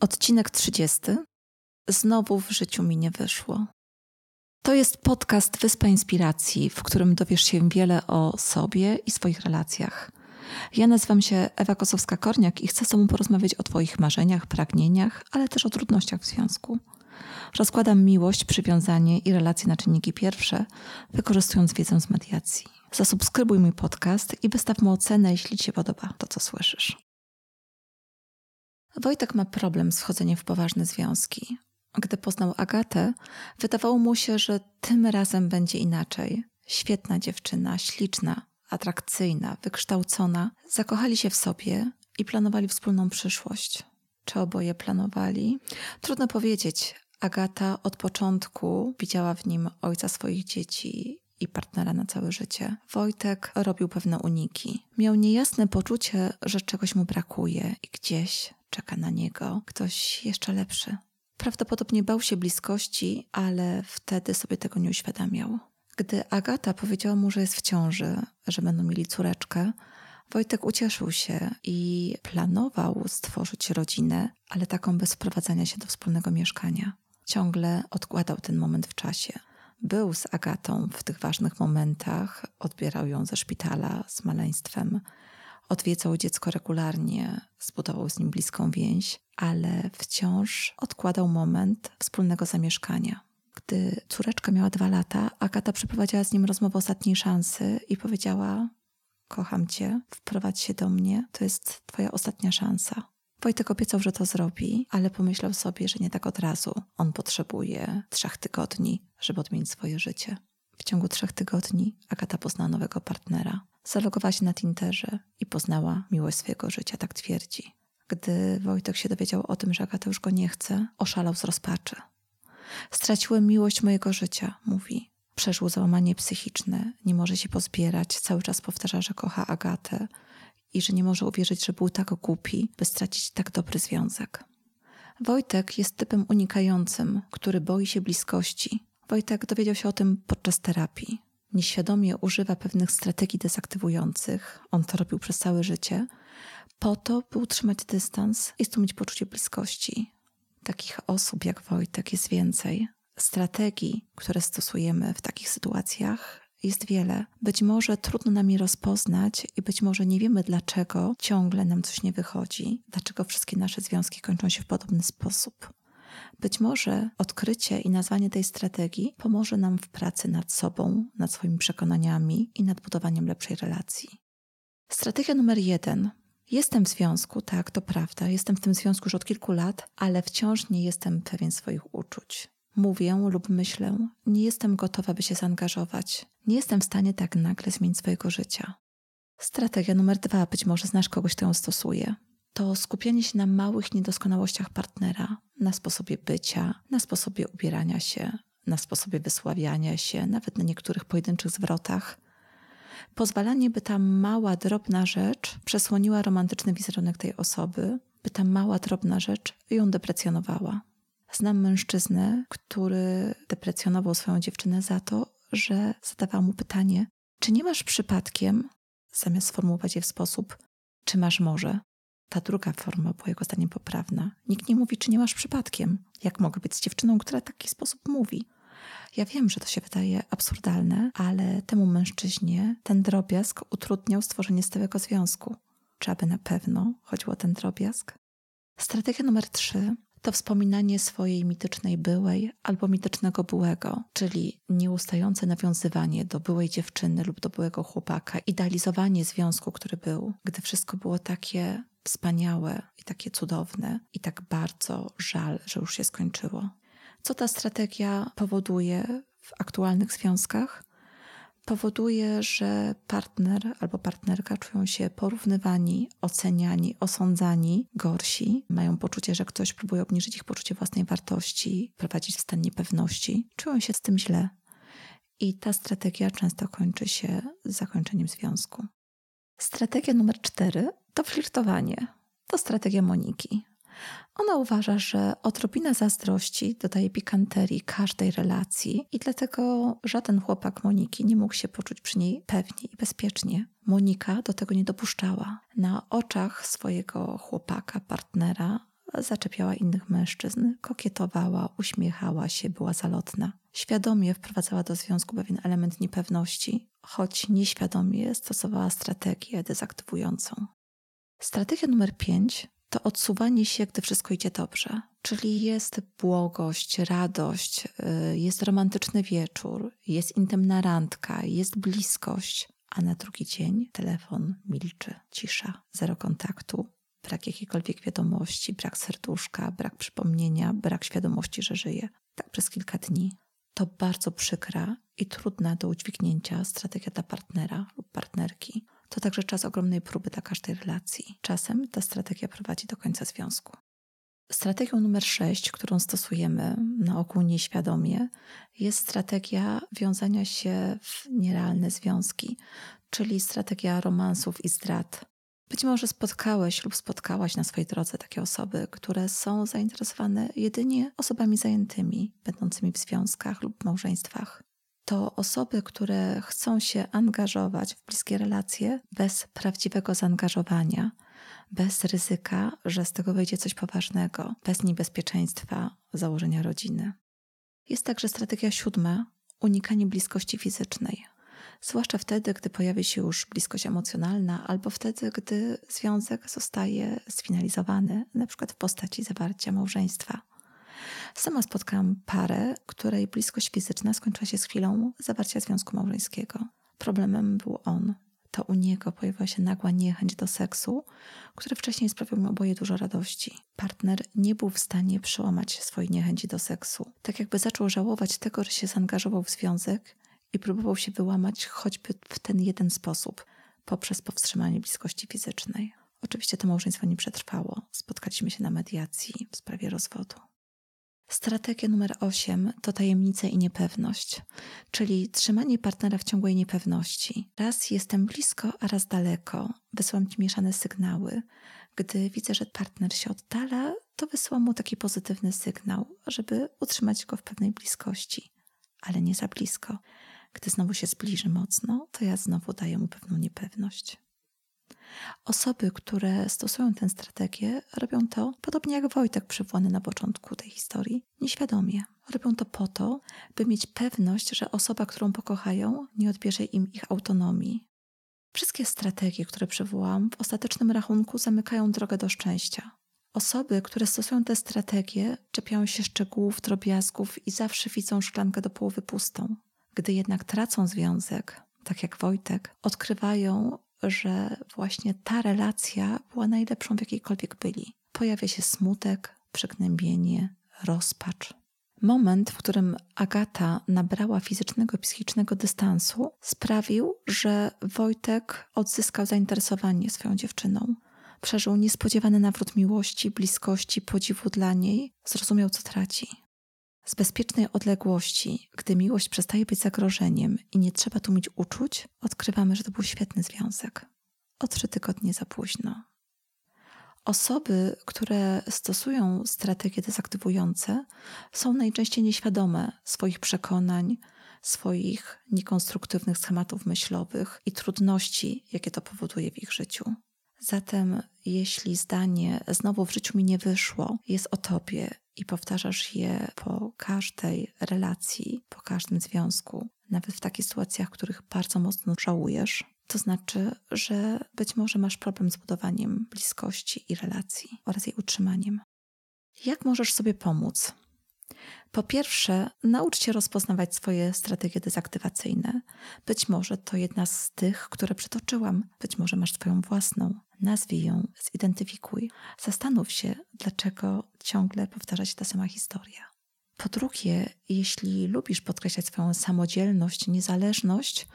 Odcinek 30. Znowu w życiu mi nie wyszło. To jest podcast Wyspa Inspiracji, w którym dowiesz się wiele o sobie i swoich relacjach. Ja nazywam się Ewa Kosowska-Korniak i chcę z Tobą porozmawiać o Twoich marzeniach, pragnieniach, ale też o trudnościach w związku. Rozkładam miłość, przywiązanie i relacje na czynniki pierwsze, wykorzystując wiedzę z mediacji. Zasubskrybuj mój podcast i wystaw mu ocenę, jeśli Ci się podoba to, co słyszysz. Wojtek ma problem z wchodzeniem w poważne związki. Gdy poznał Agatę, wydawało mu się, że tym razem będzie inaczej. Świetna dziewczyna, śliczna, atrakcyjna, wykształcona, zakochali się w sobie i planowali wspólną przyszłość. Czy oboje planowali? Trudno powiedzieć. Agata od początku widziała w nim ojca swoich dzieci i partnera na całe życie. Wojtek robił pewne uniki. Miał niejasne poczucie, że czegoś mu brakuje i gdzieś czeka na niego ktoś jeszcze lepszy. Prawdopodobnie bał się bliskości, ale wtedy sobie tego nie uświadamiał. Gdy Agata powiedziała mu, że jest w ciąży, że będą mieli córeczkę, Wojtek ucieszył się i planował stworzyć rodzinę, ale taką bez wprowadzania się do wspólnego mieszkania. Ciągle odkładał ten moment w czasie. Był z Agatą w tych ważnych momentach, odbierał ją ze szpitala z maleństwem, odwiedzał dziecko regularnie, zbudował z nim bliską więź, ale wciąż odkładał moment wspólnego zamieszkania. Gdy córeczka miała dwa lata, Agata przeprowadziła z nim rozmowę ostatniej szansy i powiedziała: Kocham cię, wprowadź się do mnie, to jest twoja ostatnia szansa. Wojtek obiecał, że to zrobi, ale pomyślał sobie, że nie tak od razu. On potrzebuje trzech tygodni, żeby odmienić swoje życie. W ciągu trzech tygodni Agata poznała nowego partnera. Zalogowała się na Tinderze i poznała miłość swojego życia, tak twierdzi. Gdy Wojtek się dowiedział o tym, że Agata już go nie chce, oszalał z rozpaczy. Straciłem miłość mojego życia, mówi. Przeżył załamanie psychiczne, nie może się pozbierać, cały czas powtarza, że kocha Agatę i że nie może uwierzyć, że był tak głupi, by stracić tak dobry związek. Wojtek jest typem unikającym, który boi się bliskości. Wojtek dowiedział się o tym podczas terapii. Nieświadomie używa pewnych strategii dezaktywujących, on to robił przez całe życie, po to, by utrzymać dystans i stłumić poczucie bliskości. Takich osób jak Wojtek jest więcej. Strategii, które stosujemy w takich sytuacjach, jest wiele. Być może trudno nam je rozpoznać i być może nie wiemy, dlaczego ciągle nam coś nie wychodzi, dlaczego wszystkie nasze związki kończą się w podobny sposób. Być może odkrycie i nazwanie tej strategii pomoże nam w pracy nad sobą, nad swoimi przekonaniami i nad budowaniem lepszej relacji. Strategia numer jeden. Jestem w związku, tak, to prawda. Jestem w tym związku już od kilku lat, ale wciąż nie jestem pewien swoich uczuć. Mówię lub myślę, nie jestem gotowa, by się zaangażować. Nie jestem w stanie tak nagle zmienić swojego życia. Strategia numer dwa, być może znasz kogoś, kto ją stosuje. To skupianie się na małych niedoskonałościach partnera, na sposobie bycia, na sposobie ubierania się, na sposobie wysławiania się, nawet na niektórych pojedynczych zwrotach. Pozwalanie, by ta mała, drobna rzecz przesłoniła romantyczny wizerunek tej osoby, by ta mała, drobna rzecz ją deprecjonowała. Znam mężczyznę, który deprecjonował swoją dziewczynę za to, że zadawała mu pytanie, czy nie masz przypadkiem, zamiast sformułować je w sposób, czy masz może. Ta druga forma była jego zdaniem poprawna. Nikt nie mówi, czy nie masz przypadkiem. Jak mogę być z dziewczyną, która w taki sposób mówi? Ja wiem, że to się wydaje absurdalne, ale temu mężczyźnie ten drobiazg utrudniał stworzenie stałego związku. Czy aby na pewno chodziło o ten drobiazg? Strategia numer trzy to wspominanie swojej mitycznej byłej albo mitycznego byłego, czyli nieustające nawiązywanie do byłej dziewczyny lub do byłego chłopaka, idealizowanie związku, który był, gdy wszystko było takie wspaniałe i takie cudowne i tak bardzo żal, że już się skończyło. Co ta strategia powoduje w aktualnych związkach? powoduje, że partner albo partnerka czują się porównywani, oceniani, osądzani, gorsi, mają poczucie, że ktoś próbuje obniżyć ich poczucie własnej wartości, prowadzić w stan niepewności, czują się z tym źle. I ta strategia często kończy się zakończeniem związku. Strategia numer cztery to flirtowanie. To strategia Moniki. Ona uważa, że odrobina zazdrości dodaje pikanterii każdej relacji i dlatego żaden chłopak Moniki nie mógł się poczuć przy niej pewnie i bezpiecznie. Monika do tego nie dopuszczała. Na oczach swojego chłopaka, partnera zaczepiała innych mężczyzn, kokietowała, uśmiechała się, była zalotna. Świadomie wprowadzała do związku pewien element niepewności, choć nieświadomie stosowała strategię dezaktywującą. Strategia numer 5 to odsuwanie się, gdy wszystko idzie dobrze. Czyli jest błogość, radość, y, jest romantyczny wieczór, jest intymna randka, jest bliskość, a na drugi dzień telefon milczy, cisza, zero kontaktu, brak jakiejkolwiek wiadomości, brak serduszka, brak przypomnienia, brak świadomości, że żyje. Tak przez kilka dni. To bardzo przykra i trudna do udźwignięcia strategia dla partnera lub partnerki to także czas ogromnej próby dla każdej relacji. Czasem ta strategia prowadzi do końca związku. Strategią numer 6, którą stosujemy na ogół nieświadomie, jest strategia wiązania się w nierealne związki, czyli strategia romansów i zdrad. Być może spotkałeś lub spotkałaś na swojej drodze takie osoby, które są zainteresowane jedynie osobami zajętymi, będącymi w związkach lub małżeństwach to osoby, które chcą się angażować w bliskie relacje bez prawdziwego zaangażowania, bez ryzyka, że z tego wyjdzie coś poważnego, bez niebezpieczeństwa założenia rodziny. Jest także strategia siódma unikanie bliskości fizycznej. Zwłaszcza wtedy, gdy pojawi się już bliskość emocjonalna, albo wtedy, gdy związek zostaje sfinalizowany, na przykład w postaci zawarcia małżeństwa. Sama spotkałam parę, której bliskość fizyczna skończyła się z chwilą zawarcia związku małżeńskiego. Problemem był on. To u niego pojawiła się nagła niechęć do seksu, który wcześniej sprawiał mi oboje dużo radości. Partner nie był w stanie przełamać swojej niechęci do seksu. Tak jakby zaczął żałować tego, że się zaangażował w związek i próbował się wyłamać choćby w ten jeden sposób poprzez powstrzymanie bliskości fizycznej. Oczywiście to małżeństwo nie przetrwało. Spotkaliśmy się na mediacji w sprawie rozwodu. Strategia numer 8 to tajemnica i niepewność, czyli trzymanie partnera w ciągłej niepewności. Raz jestem blisko, a raz daleko. Wysyłam ci mieszane sygnały. Gdy widzę, że partner się oddala, to wysyłam mu taki pozytywny sygnał, żeby utrzymać go w pewnej bliskości, ale nie za blisko. Gdy znowu się zbliży mocno, to ja znowu daję mu pewną niepewność. Osoby, które stosują tę strategię, robią to, podobnie jak Wojtek przywołany na początku tej historii, nieświadomie. Robią to po to, by mieć pewność, że osoba, którą pokochają, nie odbierze im ich autonomii. Wszystkie strategie, które przywołam, w ostatecznym rachunku zamykają drogę do szczęścia. Osoby, które stosują te strategie, czepiają się szczegółów, drobiazgów i zawsze widzą szklankę do połowy pustą. Gdy jednak tracą związek, tak jak Wojtek, odkrywają, że właśnie ta relacja była najlepszą, w jakiejkolwiek byli. Pojawia się smutek, przygnębienie, rozpacz. Moment, w którym Agata nabrała fizycznego i psychicznego dystansu, sprawił, że Wojtek odzyskał zainteresowanie swoją dziewczyną. Przeżył niespodziewany nawrót miłości, bliskości, podziwu dla niej, zrozumiał, co traci. Z bezpiecznej odległości, gdy miłość przestaje być zagrożeniem i nie trzeba tu mieć uczuć, odkrywamy, że to był świetny związek. O trzy tygodnie za późno. Osoby, które stosują strategie dezaktywujące, są najczęściej nieświadome swoich przekonań, swoich niekonstruktywnych schematów myślowych i trudności, jakie to powoduje w ich życiu. Zatem, jeśli zdanie znowu w życiu mi nie wyszło, jest o tobie i powtarzasz je po każdej relacji, po każdym związku, nawet w takich sytuacjach, których bardzo mocno żałujesz, to znaczy, że być może masz problem z budowaniem bliskości i relacji oraz jej utrzymaniem. Jak możesz sobie pomóc? Po pierwsze, naucz się rozpoznawać swoje strategie dezaktywacyjne. Być może to jedna z tych, które przytoczyłam, być może masz Twoją własną. Nazwij ją, zidentyfikuj. Zastanów się, dlaczego ciągle powtarza się ta sama historia. Po drugie, jeśli lubisz podkreślać swoją samodzielność, niezależność,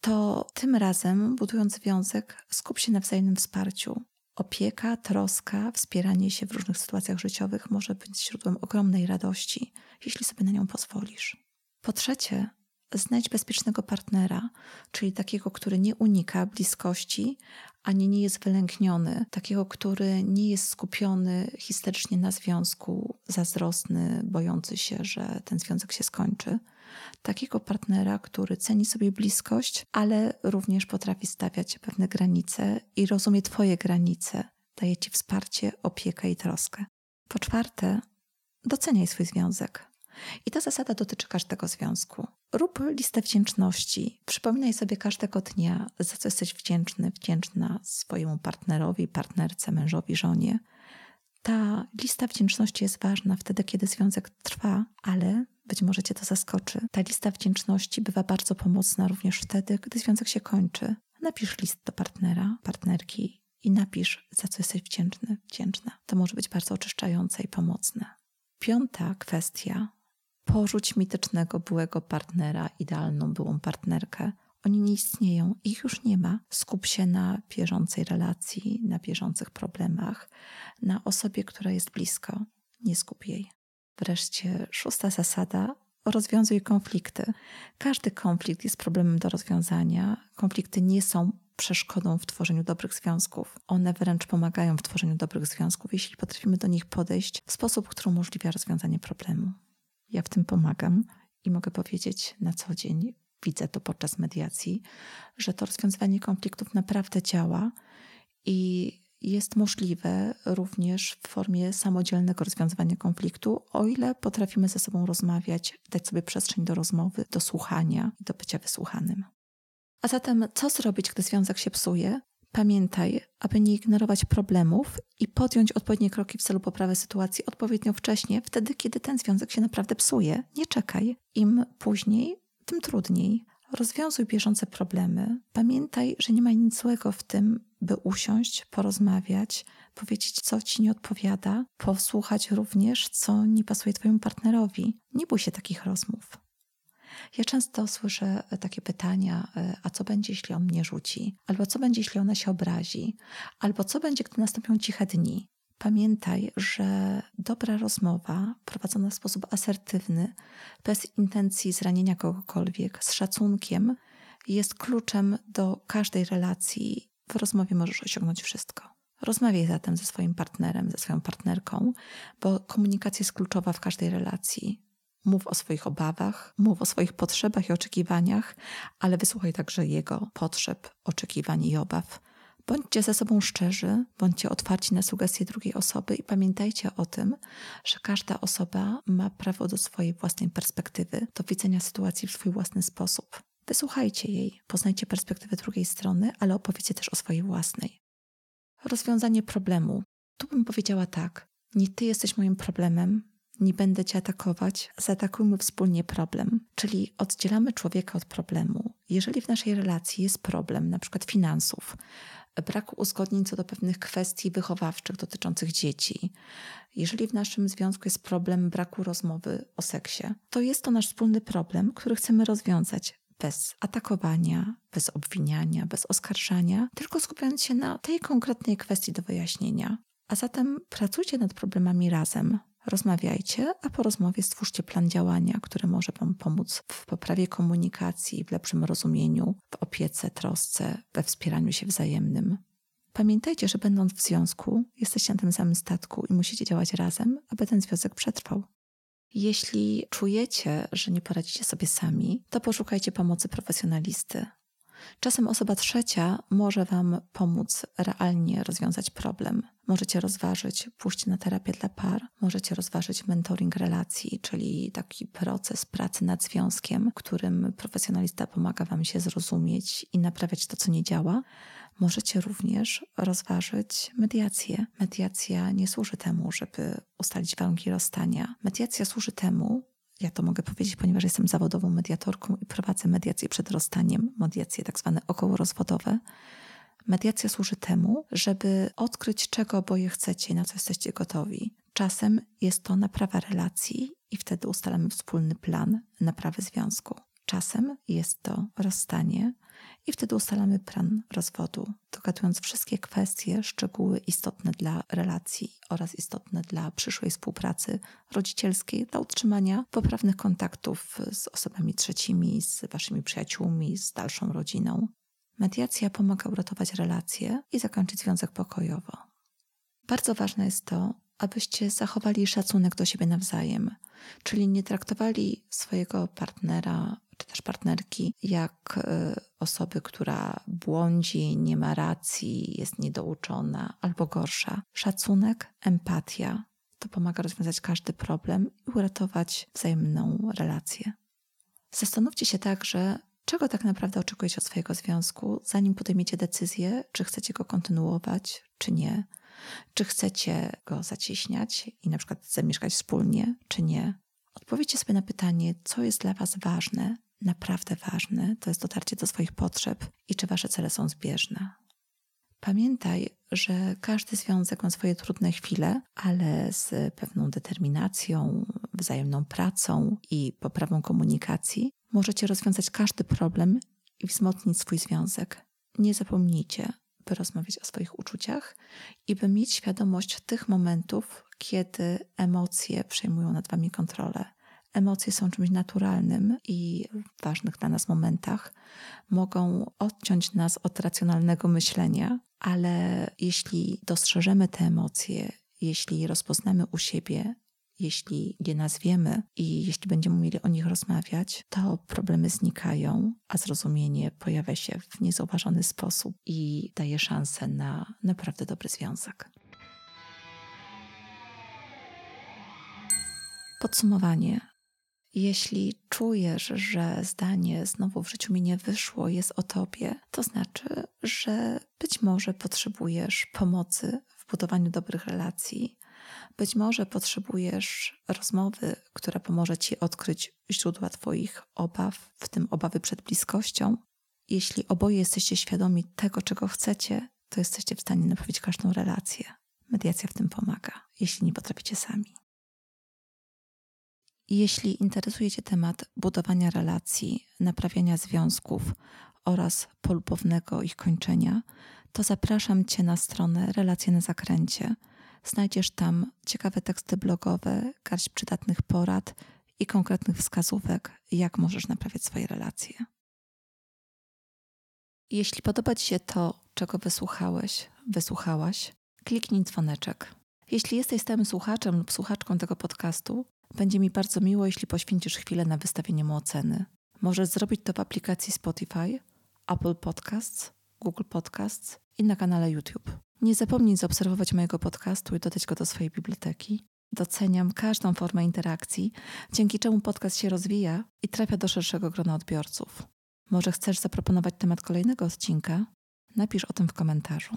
to tym razem, budując związek, skup się na wzajemnym wsparciu. Opieka, troska, wspieranie się w różnych sytuacjach życiowych może być źródłem ogromnej radości, jeśli sobie na nią pozwolisz. Po trzecie, znajdź bezpiecznego partnera, czyli takiego, który nie unika bliskości, ani nie jest wylękniony, takiego, który nie jest skupiony histerycznie na związku, zazdrosny, bojący się, że ten związek się skończy. Takiego partnera, który ceni sobie bliskość, ale również potrafi stawiać pewne granice i rozumie Twoje granice, daje Ci wsparcie, opiekę i troskę. Po czwarte, doceniaj swój związek. I ta zasada dotyczy każdego związku. Rób listę wdzięczności. Przypominaj sobie każdego dnia, za co jesteś wdzięczny, wdzięczna swojemu partnerowi, partnerce, mężowi, żonie. Ta lista wdzięczności jest ważna wtedy, kiedy związek trwa, ale być może Cię to zaskoczy. Ta lista wdzięczności bywa bardzo pomocna również wtedy, gdy związek się kończy. Napisz list do partnera, partnerki i napisz, za co jesteś wdzięczny, wdzięczna. To może być bardzo oczyszczające i pomocne. Piąta kwestia porzuć mitycznego byłego partnera, idealną byłą partnerkę. Oni nie istnieją, ich już nie ma. Skup się na bieżącej relacji, na bieżących problemach, na osobie, która jest blisko. Nie skup jej. Wreszcie szósta zasada: rozwiązuj konflikty. Każdy konflikt jest problemem do rozwiązania. Konflikty nie są przeszkodą w tworzeniu dobrych związków. One wręcz pomagają w tworzeniu dobrych związków, jeśli potrafimy do nich podejść w sposób, który umożliwia rozwiązanie problemu. Ja w tym pomagam i mogę powiedzieć na co dzień, widzę to podczas mediacji, że to rozwiązywanie konfliktów naprawdę działa i jest możliwe również w formie samodzielnego rozwiązywania konfliktu, o ile potrafimy ze sobą rozmawiać, dać sobie przestrzeń do rozmowy, do słuchania i do bycia wysłuchanym. A zatem, co zrobić, gdy związek się psuje? Pamiętaj, aby nie ignorować problemów i podjąć odpowiednie kroki w celu poprawy sytuacji odpowiednio wcześnie, wtedy, kiedy ten związek się naprawdę psuje. Nie czekaj. Im później, tym trudniej. Rozwiązuj bieżące problemy. Pamiętaj, że nie ma nic złego w tym, by usiąść, porozmawiać, powiedzieć, co ci nie odpowiada, posłuchać również, co nie pasuje twojemu partnerowi. Nie bój się takich rozmów. Ja często słyszę e, takie pytania, e, a co będzie, jeśli on mnie rzuci? Albo co będzie, jeśli ona się obrazi? Albo co będzie, gdy nastąpią ciche dni? Pamiętaj, że dobra rozmowa prowadzona w sposób asertywny, bez intencji zranienia kogokolwiek, z szacunkiem, jest kluczem do każdej relacji. W rozmowie możesz osiągnąć wszystko. Rozmawiaj zatem ze swoim partnerem, ze swoją partnerką, bo komunikacja jest kluczowa w każdej relacji. Mów o swoich obawach, mów o swoich potrzebach i oczekiwaniach, ale wysłuchaj także jego potrzeb, oczekiwań i obaw. Bądźcie ze sobą szczerzy, bądźcie otwarci na sugestie drugiej osoby i pamiętajcie o tym, że każda osoba ma prawo do swojej własnej perspektywy, do widzenia sytuacji w swój własny sposób. Wysłuchajcie jej, poznajcie perspektywę drugiej strony, ale opowiedzcie też o swojej własnej. Rozwiązanie problemu. Tu bym powiedziała tak: nie ty jesteś moim problemem, nie będę cię atakować, zaatakujmy wspólnie problem. Czyli oddzielamy człowieka od problemu. Jeżeli w naszej relacji jest problem, na przykład finansów, braku uzgodnień co do pewnych kwestii wychowawczych dotyczących dzieci, jeżeli w naszym związku jest problem braku rozmowy o seksie, to jest to nasz wspólny problem, który chcemy rozwiązać bez atakowania, bez obwiniania, bez oskarżania, tylko skupiając się na tej konkretnej kwestii do wyjaśnienia. A zatem pracujcie nad problemami razem, Rozmawiajcie, a po rozmowie stwórzcie plan działania, który może Wam pomóc w poprawie komunikacji, w lepszym rozumieniu, w opiece, trosce, we wspieraniu się wzajemnym. Pamiętajcie, że będąc w związku, jesteście na tym samym statku i musicie działać razem, aby ten związek przetrwał. Jeśli czujecie, że nie poradzicie sobie sami, to poszukajcie pomocy profesjonalisty. Czasem osoba trzecia może Wam pomóc realnie rozwiązać problem. Możecie rozważyć pójście na terapię dla par, możecie rozważyć mentoring relacji, czyli taki proces pracy nad związkiem, którym profesjonalista pomaga Wam się zrozumieć i naprawiać to, co nie działa. Możecie również rozważyć mediację. Mediacja nie służy temu, żeby ustalić warunki rozstania. Mediacja służy temu, ja to mogę powiedzieć, ponieważ jestem zawodową mediatorką i prowadzę mediacje przed rozstaniem, mediacje tak zwane okołorozwodowe. Mediacja służy temu, żeby odkryć, czego oboje chcecie na co jesteście gotowi. Czasem jest to naprawa relacji i wtedy ustalamy wspólny plan naprawy związku. Czasem jest to rozstanie i wtedy ustalamy plan rozwodu, dogadując wszystkie kwestie, szczegóły istotne dla relacji oraz istotne dla przyszłej współpracy rodzicielskiej, dla utrzymania poprawnych kontaktów z osobami trzecimi, z waszymi przyjaciółmi, z dalszą rodziną. Mediacja pomaga uratować relacje i zakończyć związek pokojowo. Bardzo ważne jest to, abyście zachowali szacunek do siebie nawzajem, czyli nie traktowali swojego partnera czy też partnerki jak y, osoby, która błądzi, nie ma racji, jest niedouczona albo gorsza. Szacunek, empatia to pomaga rozwiązać każdy problem i uratować wzajemną relację. Zastanówcie się także, czego tak naprawdę oczekujecie od swojego związku, zanim podejmiecie decyzję, czy chcecie go kontynuować, czy nie. Czy chcecie go zacieśniać i na przykład zamieszkać wspólnie, czy nie? Odpowiedzcie sobie na pytanie, co jest dla Was ważne, naprawdę ważne, to jest dotarcie do swoich potrzeb i czy Wasze cele są zbieżne. Pamiętaj, że każdy związek ma swoje trudne chwile, ale z pewną determinacją, wzajemną pracą i poprawą komunikacji możecie rozwiązać każdy problem i wzmocnić swój związek. Nie zapomnijcie, by rozmawiać o swoich uczuciach i by mieć świadomość tych momentów, kiedy emocje przejmują nad wami kontrolę. Emocje są czymś naturalnym i w ważnych dla nas momentach mogą odciąć nas od racjonalnego myślenia, ale jeśli dostrzeżemy te emocje, jeśli rozpoznamy u siebie, jeśli je nazwiemy i jeśli będziemy mieli o nich rozmawiać, to problemy znikają, a zrozumienie pojawia się w niezauważony sposób i daje szansę na naprawdę dobry związek. Podsumowanie. Jeśli czujesz, że zdanie znowu w życiu mi nie wyszło, jest o tobie, to znaczy, że być może potrzebujesz pomocy w budowaniu dobrych relacji. Być może potrzebujesz rozmowy, która pomoże ci odkryć źródła Twoich obaw, w tym obawy przed bliskością. Jeśli oboje jesteście świadomi tego, czego chcecie, to jesteście w stanie naprawić każdą relację. Mediacja w tym pomaga, jeśli nie potraficie sami. Jeśli interesuje Cię temat budowania relacji, naprawiania związków oraz polubownego ich kończenia, to zapraszam Cię na stronę Relacje na Zakręcie. Znajdziesz tam ciekawe teksty blogowe, garść przydatnych porad i konkretnych wskazówek, jak możesz naprawiać swoje relacje. Jeśli podoba Ci się to, czego wysłuchałeś, wysłuchałaś, kliknij dzwoneczek. Jeśli jesteś stałym słuchaczem lub słuchaczką tego podcastu, będzie mi bardzo miło, jeśli poświęcisz chwilę na wystawienie mu oceny. Możesz zrobić to w aplikacji Spotify, Apple Podcasts, Google Podcasts i na kanale YouTube. Nie zapomnij zaobserwować mojego podcastu i dodać go do swojej biblioteki. Doceniam każdą formę interakcji, dzięki czemu podcast się rozwija i trafia do szerszego grona odbiorców. Może chcesz zaproponować temat kolejnego odcinka? Napisz o tym w komentarzu.